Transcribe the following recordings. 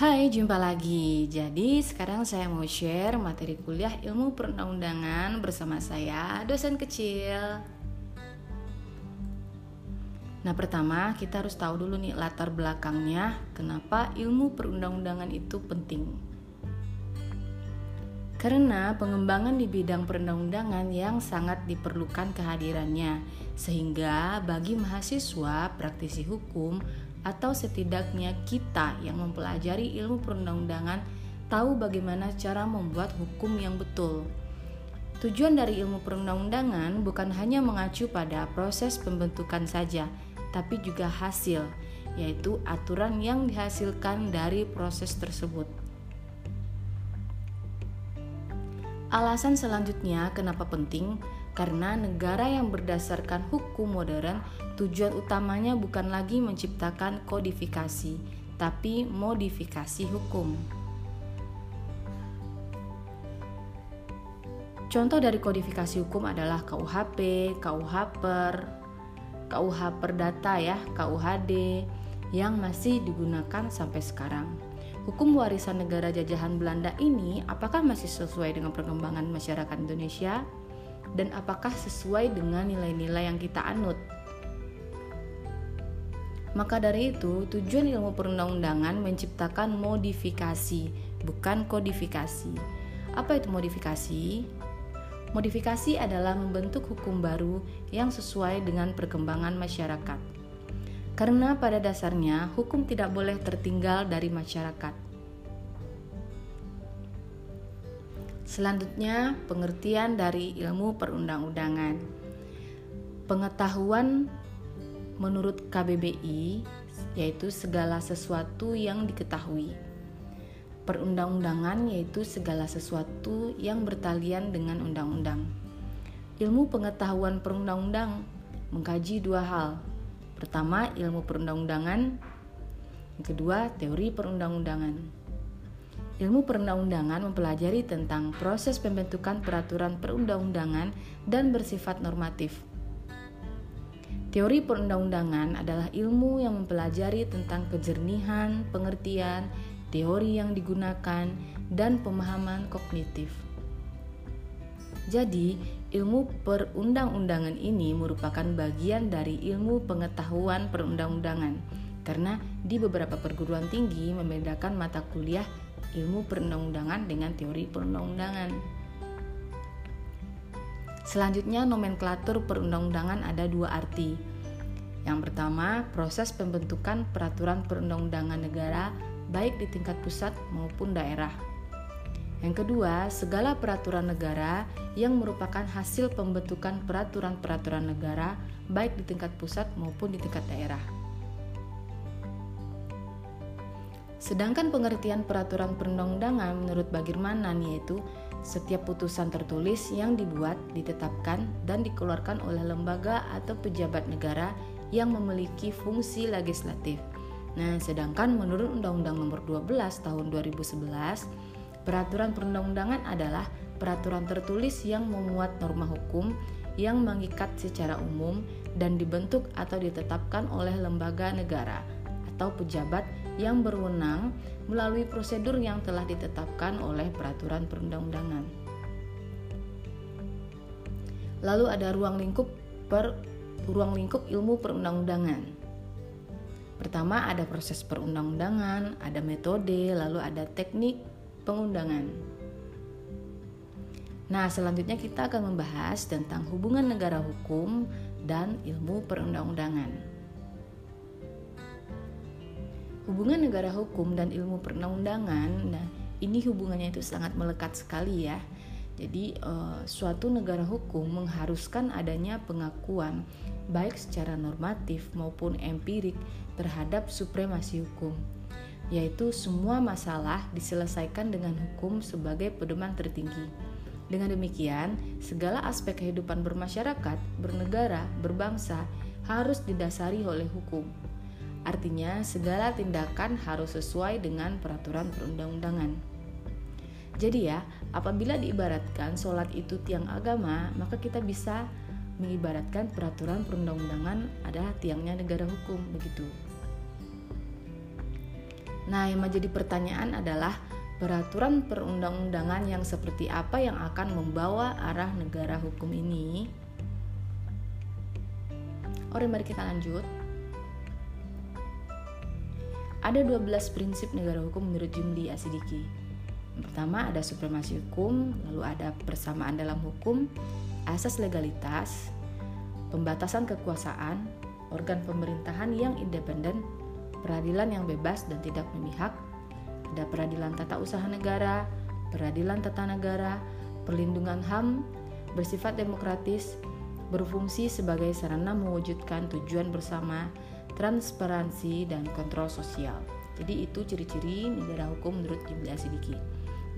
Hai, jumpa lagi. Jadi, sekarang saya mau share materi kuliah Ilmu Perundang-undangan bersama saya, dosen kecil. Nah, pertama kita harus tahu dulu nih latar belakangnya kenapa ilmu perundang-undangan itu penting. Karena pengembangan di bidang perundang-undangan yang sangat diperlukan kehadirannya, sehingga bagi mahasiswa praktisi hukum atau setidaknya kita yang mempelajari ilmu perundang-undangan tahu bagaimana cara membuat hukum yang betul. Tujuan dari ilmu perundang-undangan bukan hanya mengacu pada proses pembentukan saja, tapi juga hasil, yaitu aturan yang dihasilkan dari proses tersebut. Alasan selanjutnya kenapa penting? Karena negara yang berdasarkan hukum modern, tujuan utamanya bukan lagi menciptakan kodifikasi, tapi modifikasi hukum. Contoh dari kodifikasi hukum adalah KUHP, KUH Per, KUH Perdata ya, KUHD yang masih digunakan sampai sekarang. Hukum warisan negara jajahan Belanda ini apakah masih sesuai dengan perkembangan masyarakat Indonesia dan apakah sesuai dengan nilai-nilai yang kita anut? Maka dari itu, tujuan ilmu perundang-undangan menciptakan modifikasi, bukan kodifikasi. Apa itu modifikasi? Modifikasi adalah membentuk hukum baru yang sesuai dengan perkembangan masyarakat. Karena pada dasarnya hukum tidak boleh tertinggal dari masyarakat. Selanjutnya, pengertian dari ilmu perundang-undangan. Pengetahuan menurut KBBI yaitu segala sesuatu yang diketahui. Perundang-undangan yaitu segala sesuatu yang bertalian dengan undang-undang. Ilmu pengetahuan perundang-undang mengkaji dua hal, Pertama, ilmu perundang-undangan. Yang kedua, teori perundang-undangan. Ilmu perundang-undangan mempelajari tentang proses pembentukan peraturan perundang-undangan dan bersifat normatif. Teori perundang-undangan adalah ilmu yang mempelajari tentang kejernihan, pengertian, teori yang digunakan, dan pemahaman kognitif. Jadi, ilmu perundang-undangan ini merupakan bagian dari ilmu pengetahuan perundang-undangan karena di beberapa perguruan tinggi membedakan mata kuliah ilmu perundang-undangan dengan teori perundang-undangan. Selanjutnya, nomenklatur perundang-undangan ada dua arti. Yang pertama, proses pembentukan peraturan perundang-undangan negara baik di tingkat pusat maupun daerah. Yang kedua, segala peraturan negara yang merupakan hasil pembentukan peraturan-peraturan negara baik di tingkat pusat maupun di tingkat daerah. Sedangkan pengertian peraturan perundang-undangan menurut Bagirmanan yaitu setiap putusan tertulis yang dibuat, ditetapkan, dan dikeluarkan oleh lembaga atau pejabat negara yang memiliki fungsi legislatif. Nah, sedangkan menurut Undang-Undang Nomor 12 Tahun 2011 Peraturan perundang-undangan adalah peraturan tertulis yang memuat norma hukum yang mengikat secara umum dan dibentuk atau ditetapkan oleh lembaga negara atau pejabat yang berwenang melalui prosedur yang telah ditetapkan oleh peraturan perundang-undangan. Lalu ada ruang lingkup per ruang lingkup ilmu perundang-undangan. Pertama ada proses perundang-undangan, ada metode, lalu ada teknik, pengundangan. Nah, selanjutnya kita akan membahas tentang hubungan negara hukum dan ilmu perundang-undangan. Hubungan negara hukum dan ilmu perundang-undangan, nah ini hubungannya itu sangat melekat sekali ya. Jadi, eh, suatu negara hukum mengharuskan adanya pengakuan baik secara normatif maupun empirik terhadap supremasi hukum yaitu semua masalah diselesaikan dengan hukum sebagai pedoman tertinggi. Dengan demikian, segala aspek kehidupan bermasyarakat, bernegara, berbangsa harus didasari oleh hukum. Artinya, segala tindakan harus sesuai dengan peraturan perundang-undangan. Jadi ya, apabila diibaratkan sholat itu tiang agama, maka kita bisa mengibaratkan peraturan perundang-undangan adalah tiangnya negara hukum, begitu. Nah, yang menjadi pertanyaan adalah peraturan perundang-undangan yang seperti apa yang akan membawa arah negara hukum ini. Oke, mari kita lanjut. Ada 12 prinsip negara hukum menurut Jumli Asidiki. Pertama ada supremasi hukum, lalu ada persamaan dalam hukum, asas legalitas, pembatasan kekuasaan, organ pemerintahan yang independen, peradilan yang bebas dan tidak memihak, ada peradilan tata usaha negara, peradilan tata negara, perlindungan HAM, bersifat demokratis, berfungsi sebagai sarana mewujudkan tujuan bersama, transparansi, dan kontrol sosial. Jadi itu ciri-ciri negara hukum menurut Jumlah Sidiki.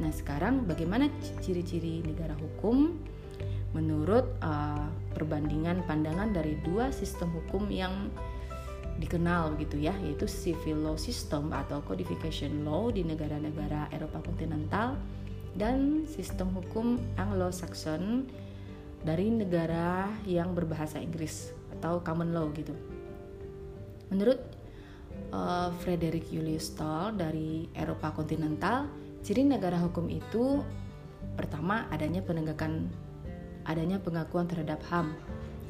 Nah sekarang bagaimana ciri-ciri negara hukum menurut uh, perbandingan pandangan dari dua sistem hukum yang dikenal begitu ya yaitu civil law system atau codification law di negara-negara Eropa kontinental dan sistem hukum Anglo-Saxon dari negara yang berbahasa Inggris atau common law gitu. Menurut uh, Frederick Julius Stoll dari Eropa kontinental, ciri negara hukum itu pertama adanya penegakan adanya pengakuan terhadap HAM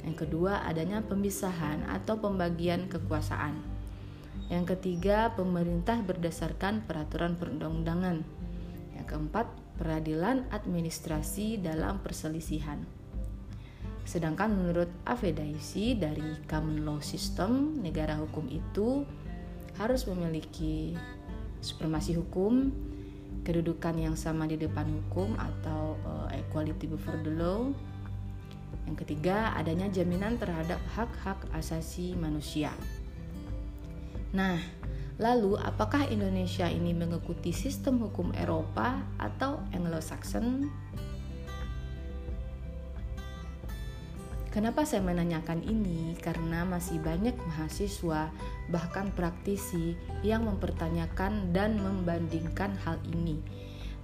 yang kedua, adanya pemisahan atau pembagian kekuasaan. Yang ketiga, pemerintah berdasarkan peraturan perundang-undangan. Yang keempat, peradilan administrasi dalam perselisihan. Sedangkan menurut Avedaisi dari common law system, negara hukum itu harus memiliki supremasi hukum, kedudukan yang sama di depan hukum atau uh, equality before the law, yang ketiga, adanya jaminan terhadap hak-hak asasi manusia. Nah, lalu apakah Indonesia ini mengikuti sistem hukum Eropa atau Anglo-Saxon? Kenapa saya menanyakan ini? Karena masih banyak mahasiswa, bahkan praktisi, yang mempertanyakan dan membandingkan hal ini.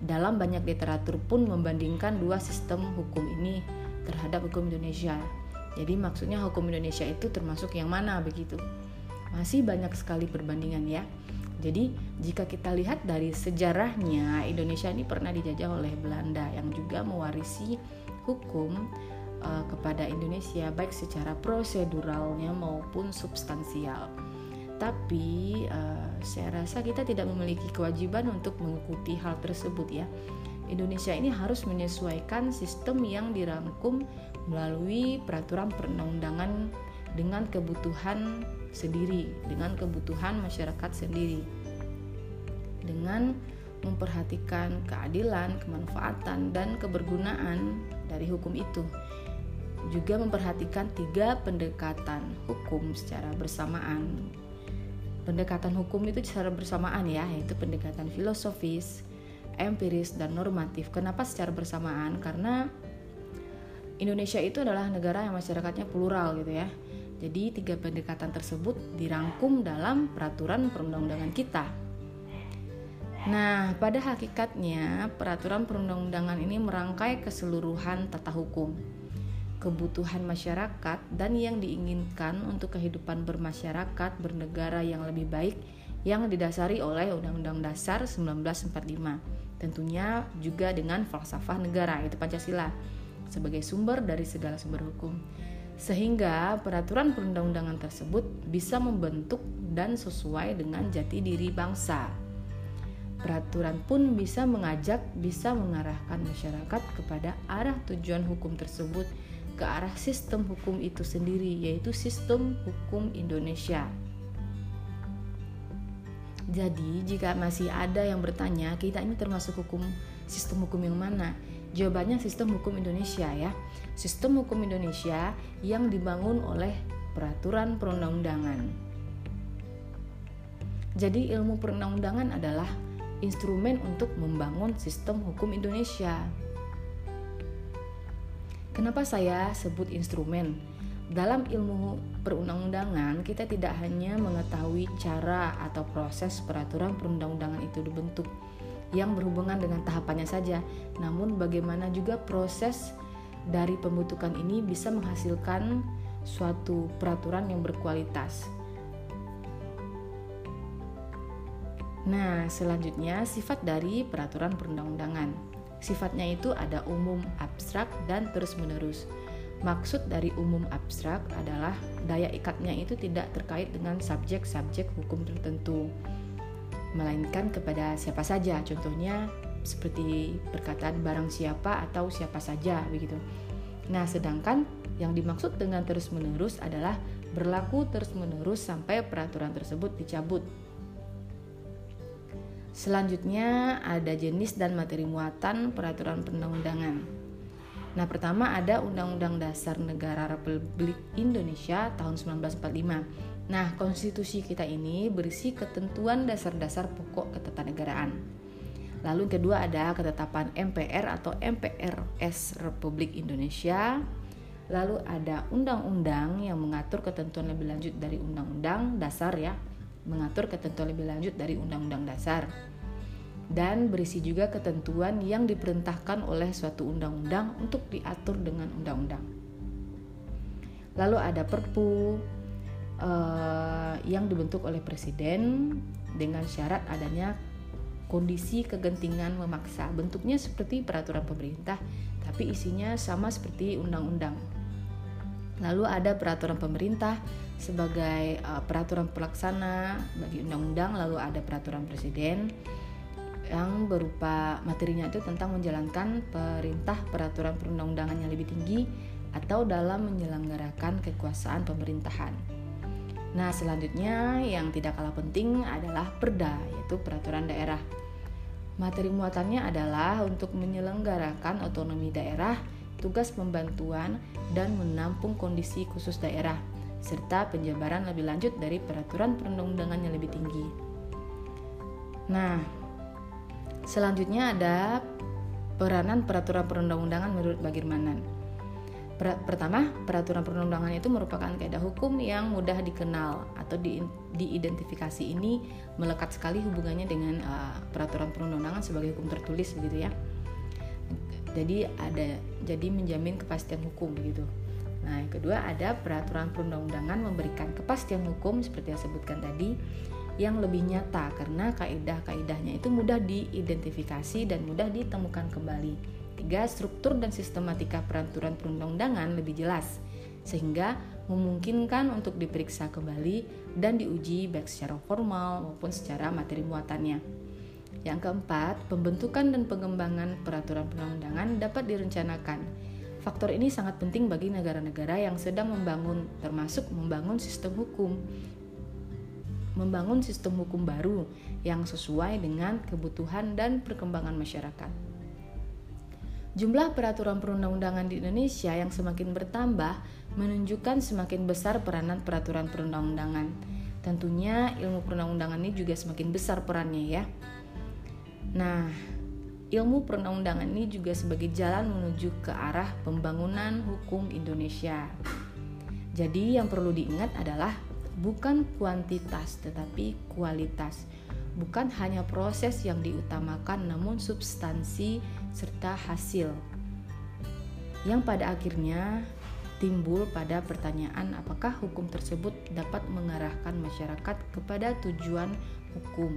Dalam banyak literatur pun membandingkan dua sistem hukum ini terhadap hukum Indonesia. Jadi maksudnya hukum Indonesia itu termasuk yang mana begitu? Masih banyak sekali perbandingan ya. Jadi jika kita lihat dari sejarahnya Indonesia ini pernah dijajah oleh Belanda yang juga mewarisi hukum uh, kepada Indonesia baik secara proseduralnya maupun substansial. Tapi uh, saya rasa kita tidak memiliki kewajiban untuk mengikuti hal tersebut ya. Indonesia ini harus menyesuaikan sistem yang dirangkum melalui peraturan perundang-undangan dengan kebutuhan sendiri, dengan kebutuhan masyarakat sendiri. Dengan memperhatikan keadilan, kemanfaatan, dan kebergunaan dari hukum itu. Juga memperhatikan tiga pendekatan hukum secara bersamaan. Pendekatan hukum itu secara bersamaan ya, yaitu pendekatan filosofis, empiris dan normatif. Kenapa secara bersamaan? Karena Indonesia itu adalah negara yang masyarakatnya plural gitu ya. Jadi tiga pendekatan tersebut dirangkum dalam peraturan perundang-undangan kita. Nah, pada hakikatnya peraturan perundang-undangan ini merangkai keseluruhan tata hukum, kebutuhan masyarakat dan yang diinginkan untuk kehidupan bermasyarakat bernegara yang lebih baik yang didasari oleh Undang-Undang Dasar 1945 tentunya juga dengan falsafah negara yaitu Pancasila sebagai sumber dari segala sumber hukum. Sehingga peraturan perundang-undangan tersebut bisa membentuk dan sesuai dengan jati diri bangsa. Peraturan pun bisa mengajak, bisa mengarahkan masyarakat kepada arah tujuan hukum tersebut ke arah sistem hukum itu sendiri, yaitu sistem hukum Indonesia. Jadi, jika masih ada yang bertanya, kita ini termasuk hukum sistem hukum yang mana? Jawabannya sistem hukum Indonesia ya. Sistem hukum Indonesia yang dibangun oleh peraturan perundang-undangan. Jadi, ilmu perundang-undangan adalah instrumen untuk membangun sistem hukum Indonesia. Kenapa saya sebut instrumen? Dalam ilmu perundang-undangan, kita tidak hanya mengetahui cara atau proses peraturan perundang-undangan itu dibentuk yang berhubungan dengan tahapannya saja, namun bagaimana juga proses dari pembentukan ini bisa menghasilkan suatu peraturan yang berkualitas. Nah, selanjutnya sifat dari peraturan perundang-undangan. Sifatnya itu ada umum, abstrak, dan terus-menerus. Maksud dari umum abstrak adalah daya ikatnya itu tidak terkait dengan subjek-subjek hukum tertentu, melainkan kepada siapa saja. Contohnya seperti perkataan barang siapa atau siapa saja begitu. Nah, sedangkan yang dimaksud dengan terus-menerus adalah berlaku terus-menerus sampai peraturan tersebut dicabut Selanjutnya ada jenis dan materi muatan peraturan perundang-undangan. Nah, pertama ada Undang-Undang Dasar Negara Republik Indonesia tahun 1945. Nah, konstitusi kita ini berisi ketentuan dasar-dasar pokok ketatanegaraan. Lalu yang kedua ada ketetapan MPR atau MPRS Republik Indonesia. Lalu ada undang-undang yang mengatur ketentuan lebih lanjut dari undang-undang dasar ya, mengatur ketentuan lebih lanjut dari undang-undang dasar dan berisi juga ketentuan yang diperintahkan oleh suatu undang-undang untuk diatur dengan undang-undang. Lalu ada Perpu uh, yang dibentuk oleh presiden dengan syarat adanya kondisi kegentingan memaksa. Bentuknya seperti peraturan pemerintah, tapi isinya sama seperti undang-undang. Lalu ada peraturan pemerintah sebagai uh, peraturan pelaksana bagi undang-undang, lalu ada peraturan presiden yang berupa materinya itu tentang menjalankan perintah peraturan perundang-undangan yang lebih tinggi atau dalam menyelenggarakan kekuasaan pemerintahan. Nah, selanjutnya yang tidak kalah penting adalah perda, yaitu peraturan daerah. Materi muatannya adalah untuk menyelenggarakan otonomi daerah, tugas pembantuan, dan menampung kondisi khusus daerah, serta penjabaran lebih lanjut dari peraturan perundang-undangan yang lebih tinggi. Nah, Selanjutnya ada peranan peraturan perundang-undangan menurut Bagirmanan. Pertama, peraturan perundang-undangan itu merupakan kaidah hukum yang mudah dikenal atau di, diidentifikasi ini melekat sekali hubungannya dengan uh, peraturan perundang-undangan sebagai hukum tertulis begitu ya. Jadi ada jadi menjamin kepastian hukum begitu. Nah, yang kedua ada peraturan perundang-undangan memberikan kepastian hukum seperti yang sebutkan tadi yang lebih nyata karena kaidah-kaidahnya itu mudah diidentifikasi dan mudah ditemukan kembali. Tiga, struktur dan sistematika peraturan perundang-undangan lebih jelas sehingga memungkinkan untuk diperiksa kembali dan diuji baik secara formal maupun secara materi muatannya. Yang keempat, pembentukan dan pengembangan peraturan perundang-undangan dapat direncanakan. Faktor ini sangat penting bagi negara-negara yang sedang membangun, termasuk membangun sistem hukum membangun sistem hukum baru yang sesuai dengan kebutuhan dan perkembangan masyarakat. Jumlah peraturan perundang-undangan di Indonesia yang semakin bertambah menunjukkan semakin besar peranan peraturan perundang-undangan. Tentunya ilmu perundang-undangan ini juga semakin besar perannya ya. Nah, ilmu perundang-undangan ini juga sebagai jalan menuju ke arah pembangunan hukum Indonesia. Jadi yang perlu diingat adalah bukan kuantitas tetapi kualitas. Bukan hanya proses yang diutamakan namun substansi serta hasil. Yang pada akhirnya timbul pada pertanyaan apakah hukum tersebut dapat mengarahkan masyarakat kepada tujuan hukum.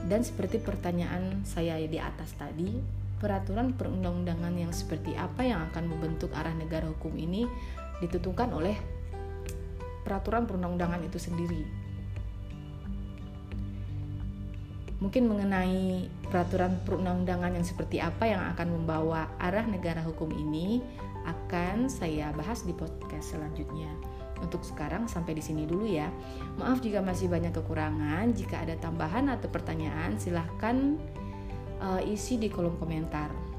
Dan seperti pertanyaan saya di atas tadi, peraturan perundang-undangan yang seperti apa yang akan membentuk arah negara hukum ini ditentukan oleh peraturan perundang-undangan itu sendiri. Mungkin mengenai peraturan perundang-undangan yang seperti apa yang akan membawa arah negara hukum ini akan saya bahas di podcast selanjutnya. Untuk sekarang sampai di sini dulu ya. Maaf jika masih banyak kekurangan. Jika ada tambahan atau pertanyaan silahkan uh, isi di kolom komentar.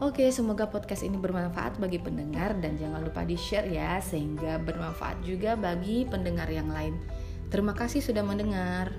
Oke, semoga podcast ini bermanfaat bagi pendengar dan jangan lupa di-share ya sehingga bermanfaat juga bagi pendengar yang lain. Terima kasih sudah mendengar.